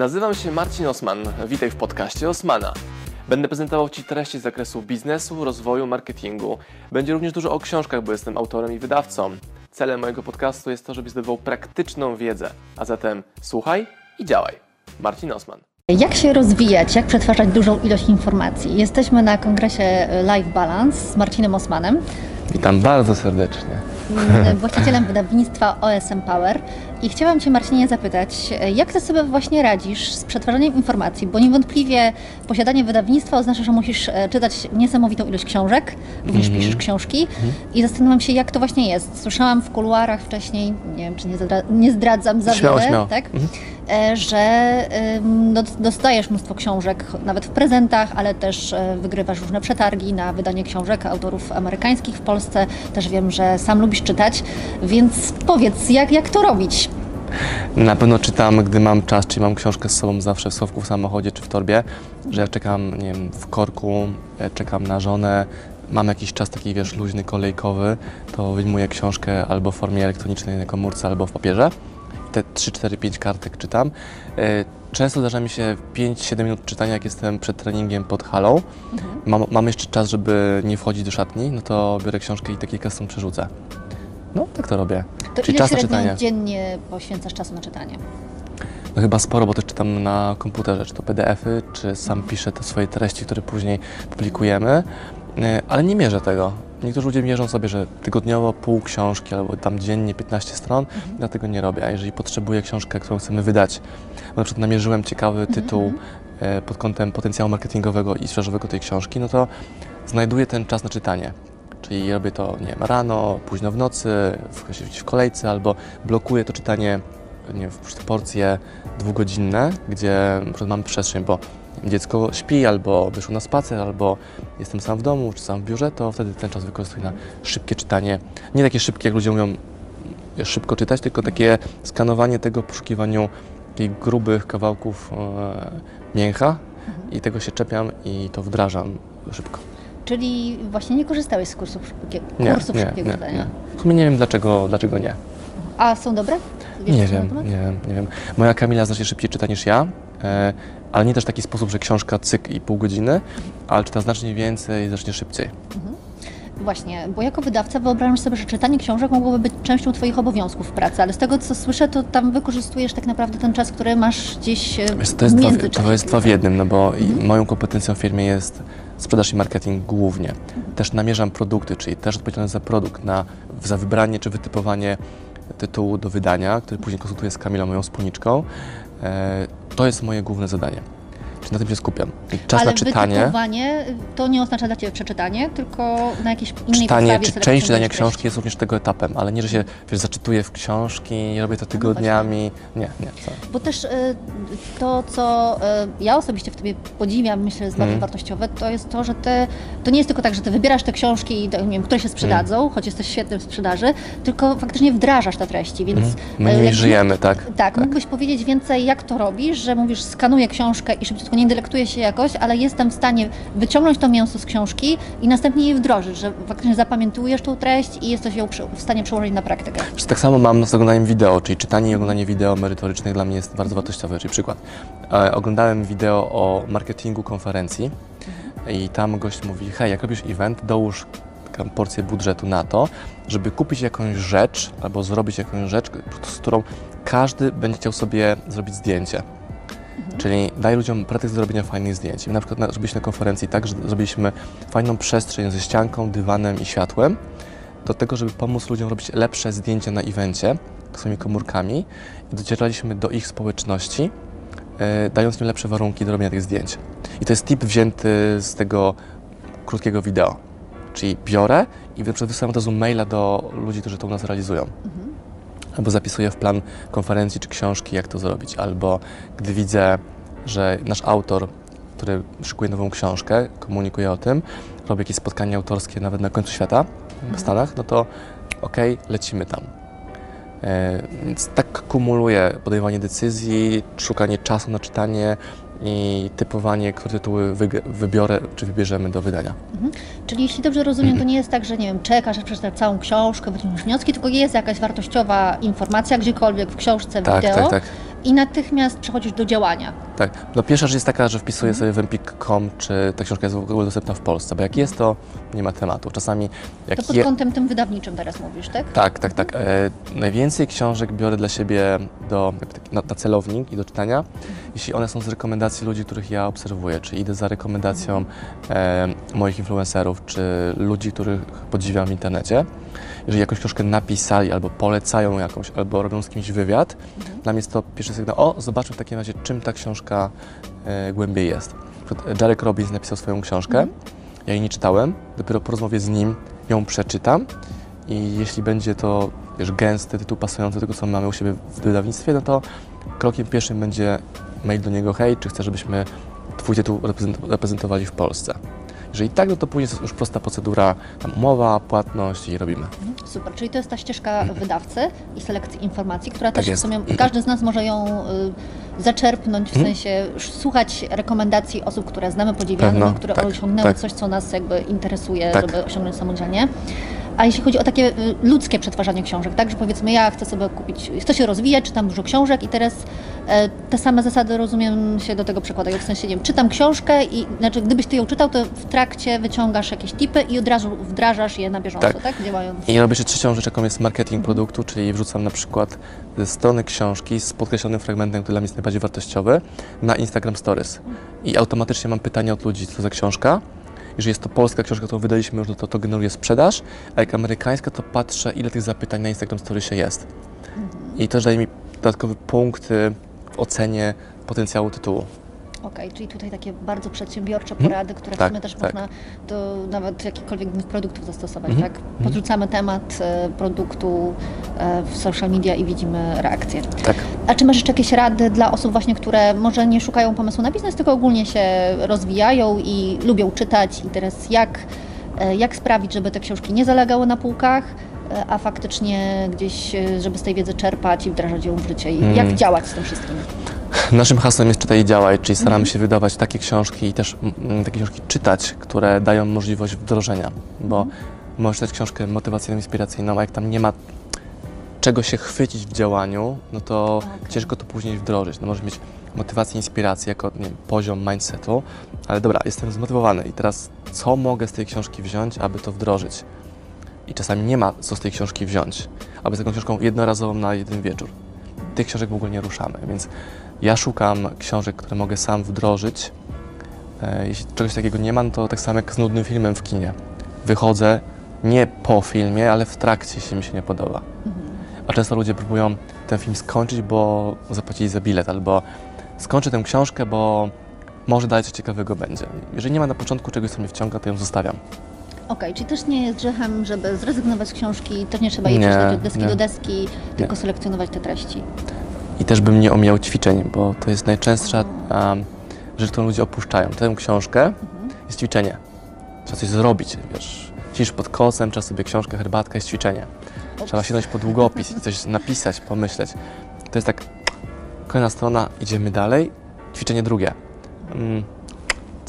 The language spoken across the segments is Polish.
Nazywam się Marcin Osman. Witaj w podcaście Osmana. Będę prezentował Ci treści z zakresu biznesu, rozwoju, marketingu. Będzie również dużo o książkach, bo jestem autorem i wydawcą. Celem mojego podcastu jest to, żebyś zdobywał praktyczną wiedzę. A zatem słuchaj i działaj. Marcin Osman. Jak się rozwijać, jak przetwarzać dużą ilość informacji? Jesteśmy na kongresie Life Balance z Marcinem Osmanem, Witam bardzo serdecznie. właścicielem wydawnictwa OSM Power. I chciałam Cię, Marcinie, zapytać, jak Ty sobie właśnie radzisz z przetwarzaniem informacji? Bo niewątpliwie posiadanie wydawnictwa oznacza, że musisz e, czytać niesamowitą ilość książek, również Mhm. piszesz książki. I zastanawiam się, jak to właśnie jest. Słyszałam w kuluarach wcześniej, nie wiem, czy nie, nie zdradzam za Śmiało, wiele, śmiało. tak? Mhm. e, że no, dostajesz mnóstwo książek, nawet w prezentach, ale też e, wygrywasz różne przetargi na wydanie książek autorów amerykańskich w Polsce. Też wiem, że sam lubisz czytać, więc powiedz, jak, jak to robić? Na pewno czytam, gdy mam czas, czyli mam książkę z sobą zawsze w schowku, w samochodzie czy w torbie, że jak czekam, nie wiem, w korku, e, czekam na żonę, mam jakiś czas taki, wiesz, luźny, kolejkowy, to wyjmuję książkę albo w formie elektronicznej na komórce, albo w papierze. Te 3, 4, 5 kartek czytam. E, Często zdarza mi się 5-7 minut czytania, jak jestem przed treningiem pod halą. Mam, mam jeszcze czas, żeby nie wchodzić do szatni, no to biorę książkę i te kilka stron przerzucę. No, tak to robię. To Czyli ile czas na czytanie. dziennie poświęcasz czasu na czytanie? No chyba sporo, bo też czytam na komputerze, czy to PDF-y, czy sam piszę te swoje treści, które później publikujemy, E, ale nie mierzę tego. Niektórzy ludzie mierzą sobie, że tygodniowo pół książki albo tam dziennie 15 stron, ja tego nie robię. A jeżeli potrzebuję książkę, którą chcemy wydać, bo na przykład namierzyłem ciekawy tytuł e, pod kątem potencjału marketingowego i sprzedażowego tej książki, no to znajduję ten czas na czytanie. Czyli robię to, nie wiem, rano, późno w nocy, w, w kolejce, albo blokuję to czytanie nie wiem, w porcje dwugodzinne, gdzie mam przestrzeń, bo dziecko śpi, albo wyszło na spacer, albo jestem sam w domu, czy sam w biurze, to wtedy ten czas wykorzystuję na szybkie czytanie. Nie takie szybkie, jak ludzie mówią, szybko czytać, tylko takie skanowanie tego, poszukiwaniu takich grubych kawałków e, mięcha i tego się czepiam i to wdrażam szybko. Czyli właśnie nie korzystałeś z kursów, szybkie, Nie, kursów nie, szybkiego nie, czytania? nie. W sumie nie wiem dlaczego, dlaczego nie. A są dobre? Wiesz Nie wiem, nie wiem, nie wiem. Moja Kamila znacznie szybciej czyta niż ja, e, ale nie też w taki sposób, że książka cyk i pół godziny, ale czyta znacznie więcej i znacznie szybciej. Właśnie, bo jako wydawca wyobrażam sobie, że czytanie książek mogłoby być częścią Twoich obowiązków w pracy, ale z tego co słyszę, to tam wykorzystujesz tak naprawdę ten czas, który masz gdzieś e, Wiesz, to, jest dwa, to jest dwa w jednym, no bo i moją kompetencją w firmie jest sprzedaż i marketing głównie. Też namierzam produkty, czyli też odpowiedzialny za produkt, na, za wybranie czy wytypowanie tytułu do wydania, który później konsultuję z Kamilą, moją wspólniczką. E, to jest moje główne zadanie. Czyli na tym się skupiam. I czas ale na czytanie. to nie oznacza dla Ciebie przeczytanie, tylko na jakiejś innej Czytanie, czy część czytania książki jest również tego etapem, ale nie, że się wiesz, zaczytuję w książki, nie robię to tygodniami. Nie, nie. Co? Bo też y, to, co y, ja osobiście w Tobie podziwiam, myślę, jest bardzo Mhm. wartościowe, to jest to, że Ty, to nie jest tylko tak, że Ty wybierasz te książki, nie wiem, które się sprzedadzą, Mhm. choć jesteś świetny w sprzedaży, tylko faktycznie wdrażasz te treści, więc... Mhm. My y, jak- żyjemy, tak? Tak, mógłbyś powiedzieć więcej, jak to robisz, że mówisz, skanuję książkę i szybciutko nie intelektuję się jakoś, ale jestem w stanie wyciągnąć to mięso z książki i następnie je wdrożyć, że faktycznie zapamiętujesz tą treść i jesteś ją w stanie przełożyć na praktykę. Wiesz, Tak samo mam z oglądaniem wideo, czyli czytanie i oglądanie wideo merytorycznych dla mnie jest bardzo wartościowe. Czyli przykład, e, oglądałem wideo o marketingu konferencji i tam gość mówi, hej, jak robisz event, dołóż porcję budżetu na to, żeby kupić jakąś rzecz albo zrobić jakąś rzecz, z którą każdy będzie chciał sobie zrobić zdjęcie. Czyli daj ludziom pretekst do robienia fajnych zdjęć. My na przykład zrobiliśmy na konferencji tak, że zrobiliśmy fajną przestrzeń ze ścianką, dywanem i światłem, do tego, żeby pomóc ludziom robić lepsze zdjęcia na evencie swoimi komórkami i docieraliśmy do ich społeczności, e, dając im lepsze warunki do robienia tych zdjęć. I to jest tip wzięty z tego krótkiego wideo. Czyli biorę i wysyłam od razu maila do ludzi, którzy to u nas realizują. Albo zapisuję w plan konferencji czy książki, jak to zrobić. Albo gdy widzę, że nasz autor, który szykuje nową książkę, komunikuje o tym, robi jakieś spotkanie autorskie nawet na końcu świata w Stanach, no to okej, lecimy tam. E, Więc tak kumuluję podejmowanie decyzji, szukanie czasu na czytanie i typowanie, które tytuły wybiorę czy wybierzemy do wydania. Czyli jeśli dobrze rozumiem, to nie jest tak, że nie wiem, czekasz, aż przeczytasz całą książkę, wyciągniesz wnioski, tylko jest jakaś wartościowa informacja gdziekolwiek w książce, w Tak, wideo, tak, tak. i natychmiast przechodzisz do działania. Tak. No pierwsza rzecz jest taka, że wpisuję sobie w empik.com, czy ta książka jest w ogóle dostępna w Polsce, bo jak jest, to nie ma tematu. Czasami jak To pod je... kątem tym wydawniczym teraz mówisz, tak? Tak, tak, tak. E, najwięcej książek biorę dla siebie do, taki na, na celownik i do czytania, jeśli one są z rekomendacji ludzi, których ja obserwuję, czy idę za rekomendacją e, moich influencerów, czy ludzi, których podziwiam w internecie. Jeżeli jakąś książkę napisali, albo polecają jakąś, albo robią z kimś wywiad, dla mnie jest to pierwszy sygnał, o, zobaczmy w takim razie, czym ta książka e, głębiej jest. Jarek Robbins napisał swoją książkę, ja jej nie czytałem, dopiero po rozmowie z nim ją przeczytam i jeśli będzie to wiesz, gęsty tytuł pasujący do tego, co mamy u siebie w wydawnictwie, no to krokiem pierwszym będzie mail do niego, hej, czy chcesz, żebyśmy Twój tytuł reprezent- reprezentowali w Polsce. Jeżeli tak, no to później jest już prosta procedura, tam umowa, płatność i robimy. Super, czyli to jest ta ścieżka wydawcy i selekcji informacji, która też Tak jest. w sumie każdy z nas może ją y, zaczerpnąć, w Mhm. sensie słuchać rekomendacji osób, które znamy, podziwiamy, Pewno, i które tak, osiągnęły tak. coś, co nas jakby interesuje, Tak. żeby osiągnąć samodzielnie. A jeśli chodzi o takie y, ludzkie przetwarzanie książek, tak, że powiedzmy ja chcę sobie kupić, chcę się rozwijać, czytam dużo książek i teraz e, te same zasady rozumiem się do tego przekładają, w sensie nie wiem, czytam książkę i znaczy gdybyś ty ją czytał, to w trakcie wyciągasz jakieś tipy i od razu wdrażasz je na bieżąco, tak, Tak. działając. I robię jeszcze trzecią rzecz, jaką jest marketing produktu, czyli wrzucam na przykład ze strony książki z podkreślonym fragmentem, który dla mnie jest najbardziej wartościowy, na Instagram Stories. I automatycznie mam pytania od ludzi, co za książka. Jeżeli jest to polska książka, którą wydaliśmy już, no to to generuje sprzedaż, a jak amerykańska, to patrzę, ile tych zapytań na Instagram Storiesie jest. I to daje mi dodatkowy punkt y, w ocenie potencjału tytułu. Okej, czyli tutaj takie bardzo przedsiębiorcze Mhm. porady, które w Tak, sumie też tak. można do nawet jakichkolwiek innych produktów zastosować, Mhm. tak? Podrzucamy temat e, produktu e, w social media i widzimy reakcję. Tak. A czy masz jeszcze jakieś rady dla osób właśnie, które może nie szukają pomysłu na biznes, tylko ogólnie się rozwijają i lubią czytać i teraz jak, e, jak sprawić, żeby te książki nie zalegały na półkach, a faktycznie gdzieś, żeby z tej wiedzy czerpać i wdrażać ją w życie i Mm. jak działać z tym wszystkim? Naszym hasłem jest czytaj i działaj, czyli staramy się wydawać takie książki i też mm, takie książki czytać, które dają możliwość wdrożenia, bo możesz czytać książkę motywacyjną, inspiracyjną, a jak tam nie ma czego się chwycić w działaniu, no to Okej. ciężko to później wdrożyć. No możesz mieć motywację, inspirację jako wiem, poziom mindsetu, ale dobra, jestem zmotywowany i teraz co mogę z tej książki wziąć, aby to wdrożyć? I czasami nie ma co z tej książki wziąć, aby z taką książką jednorazową na jeden wieczór. Tych książek w ogóle nie ruszamy, więc ja szukam książek, które mogę sam wdrożyć. E, Jeśli czegoś takiego nie mam, to tak samo jak z nudnym filmem w kinie. Wychodzę nie po filmie, ale w trakcie, jeśli mi się nie podoba. A często ludzie próbują ten film skończyć, bo zapłacili za bilet, albo skończę tę książkę, bo może dalej coś ciekawego będzie. Jeżeli nie ma na początku czegoś, co mnie wciąga, to ją zostawiam. Okej, czyli też nie jest grzechem, żeby zrezygnować z książki, też nie trzeba jej przeczytać od deski nie. do deski, tylko selekcjonować te treści. I też bym nie omijał ćwiczeń, bo to jest najczęstsza um, rzecz, którą ludzie opuszczają. Tę książkę jest ćwiczenie. Trzeba coś zrobić, wiesz. Siedzisz pod kosem, trzeba sobie książkę, herbatkę, jest ćwiczenie. Trzeba sięgnąć po długopis i coś napisać, pomyśleć. To jest tak, kolejna strona, idziemy dalej, ćwiczenie drugie. Mm,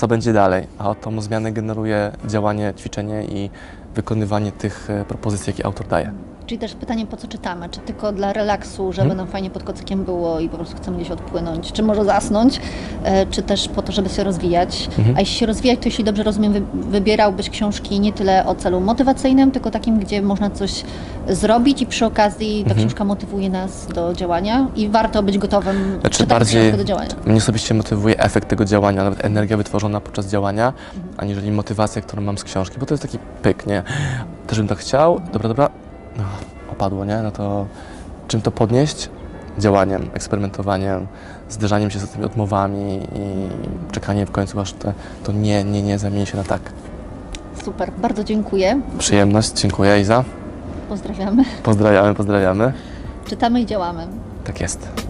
co będzie dalej? A tą zmianę generuje działanie, ćwiczenie i wykonywanie tych e, propozycji, jakie autor daje. Czyli też pytanie, po co czytamy? Czy tylko dla relaksu, żeby Mhm. nam fajnie pod kocykiem było i po prostu chcemy gdzieś odpłynąć, czy może zasnąć, e, czy też po to, żeby się rozwijać? Mhm. A jeśli się rozwijać, to jeśli dobrze rozumiem, wy- wybierałbyś książki nie tyle o celu motywacyjnym, tylko takim, gdzie można coś zrobić i przy okazji ta Mhm. książka motywuje nas do działania i warto być gotowym Znaczy bardziej do działania. mnie osobiście motywuje efekt tego działania, nawet energia wytworzona podczas działania, aniżeli motywacja, którą mam z książki, bo to jest taki pyk, nie? Też bym to chciał, dobra, dobra, no, opadło, nie? No to czym to podnieść? Działaniem, eksperymentowaniem, zderzaniem się z tymi odmowami i czekaniem w końcu, aż to, to nie, nie, nie zamieni się na tak. Super, bardzo dziękuję. Przyjemność, dziękuję Iza. Pozdrawiamy. Pozdrawiamy, pozdrawiamy. Czytamy i działamy. Tak jest.